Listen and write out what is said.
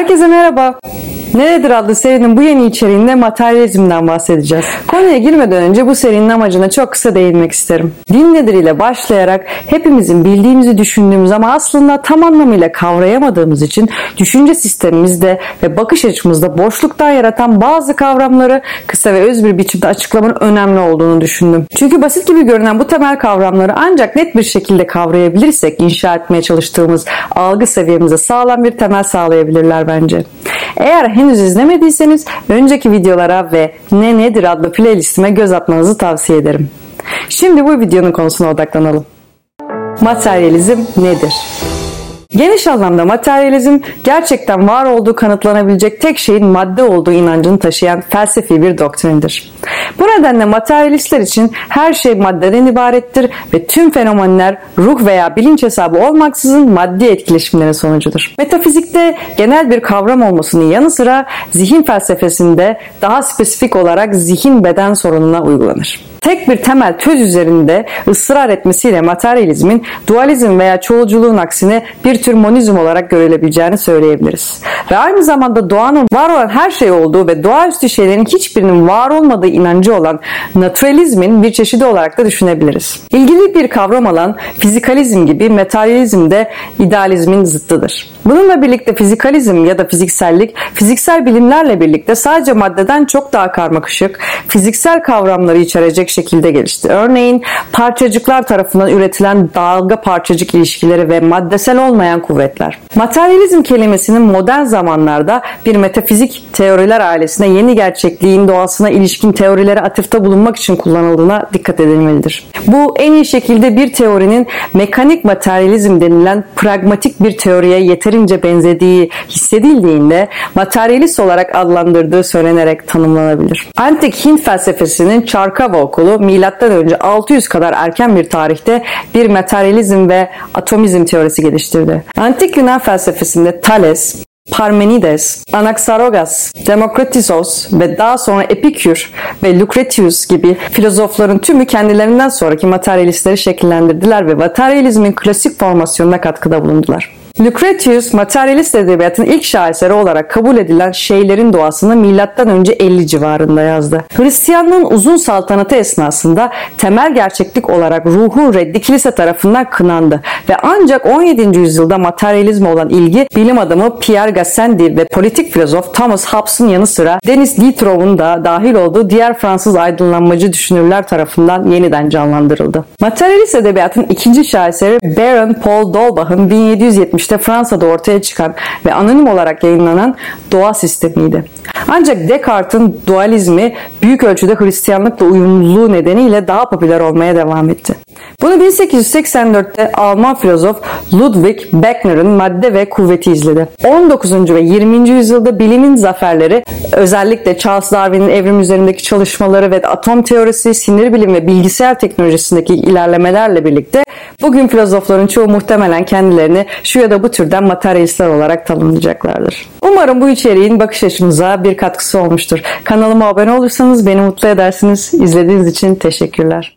Herkese merhaba. Neredir adlı serinin bu yeni içeriğinde materyalizmden bahsedeceğiz. Konuya girmeden önce bu serinin amacına çok kısa değinmek isterim. Din nedir ile başlayarak hepimizin bildiğimizi düşündüğümüz ama aslında tam anlamıyla kavrayamadığımız için düşünce sistemimizde ve bakış açımızda boşluktan yaratan bazı kavramları kısa ve öz bir biçimde açıklamanın önemli olduğunu düşündüm. Çünkü basit gibi görünen bu temel kavramları ancak net bir şekilde kavrayabilirsek inşa etmeye çalıştığımız algı seviyemize sağlam bir temel sağlayabilirler bence. Eğer henüz izlemediyseniz önceki videolara ve Ne Nedir adlı playlistime göz atmanızı tavsiye ederim. Şimdi bu videonun konusuna odaklanalım. Materyalizm nedir? Geniş anlamda materyalizm gerçekten var olduğu kanıtlanabilecek tek şeyin madde olduğu inancını taşıyan felsefi bir doktrindir. Bu nedenle materyalistler için her şey maddeden ibarettir ve tüm fenomenler ruh veya bilinç hesabı olmaksızın maddi etkileşimlerin sonucudur. Metafizikte genel bir kavram olmasının yanı sıra zihin felsefesinde daha spesifik olarak zihin beden sorununa uygulanır tek bir temel töz üzerinde ısrar etmesiyle materyalizmin dualizm veya çoğulculuğun aksine bir tür monizm olarak görülebileceğini söyleyebiliriz. Ve aynı zamanda doğanın var olan her şey olduğu ve doğaüstü şeylerin hiçbirinin var olmadığı inancı olan naturalizmin bir çeşidi olarak da düşünebiliriz. İlgili bir kavram olan fizikalizm gibi materyalizm de idealizmin zıttıdır. Bununla birlikte fizikalizm ya da fiziksellik fiziksel bilimlerle birlikte sadece maddeden çok daha karmaşık, fiziksel kavramları içerecek şekilde gelişti. Örneğin parçacıklar tarafından üretilen dalga parçacık ilişkileri ve maddesel olmayan kuvvetler. Materyalizm kelimesinin modern zamanlarda bir metafizik teoriler ailesine yeni gerçekliğin doğasına ilişkin teorilere atıfta bulunmak için kullanıldığına dikkat edilmelidir. Bu en iyi şekilde bir teorinin mekanik materyalizm denilen pragmatik bir teoriye yeterince benzediği hissedildiğinde materyalist olarak adlandırdığı söylenerek tanımlanabilir. Antik Hint felsefesinin Çarkava okulu milattan önce 600 kadar erken bir tarihte bir materyalizm ve atomizm teorisi geliştirdi. Antik Yunan felsefesinde Thales, Parmenides, Anaxagoras, Demokritos ve daha sonra Epikür ve Lucretius gibi filozofların tümü kendilerinden sonraki materyalistleri şekillendirdiler ve materyalizmin klasik formasyonuna katkıda bulundular. Lucretius, materyalist edebiyatın ilk şaheseri olarak kabul edilen şeylerin doğasını M.Ö. 50 civarında yazdı. Hristiyanlığın uzun saltanatı esnasında temel gerçeklik olarak ruhun reddi kilise tarafından kınandı ve ancak 17. yüzyılda materyalizme olan ilgi bilim adamı Pierre Gassendi ve politik filozof Thomas Hobbes'ın yanı sıra Denis Diderot'un da dahil olduğu diğer Fransız aydınlanmacı düşünürler tarafından yeniden canlandırıldı. Materyalist edebiyatın ikinci şaheseri Baron Paul Dolbach'ın 1770 1970'te Fransa'da ortaya çıkan ve anonim olarak yayınlanan doğa sistemiydi. Ancak Descartes'in dualizmi büyük ölçüde Hristiyanlıkla uyumluluğu nedeniyle daha popüler olmaya devam etti. Bunu 1884'te Alman filozof Ludwig Beckner'ın Madde ve Kuvveti izledi. 19. ve 20. yüzyılda bilimin zaferleri özellikle Charles Darwin'in evrim üzerindeki çalışmaları ve atom teorisi, sinir bilim ve bilgisayar teknolojisindeki ilerlemelerle birlikte bugün filozofların çoğu muhtemelen kendilerini şu ya da bu türden materyalistler olarak tanımlayacaklardır. Umarım bu içeriğin bakış açımıza bir katkısı olmuştur. Kanalıma abone olursanız beni mutlu edersiniz. İzlediğiniz için teşekkürler.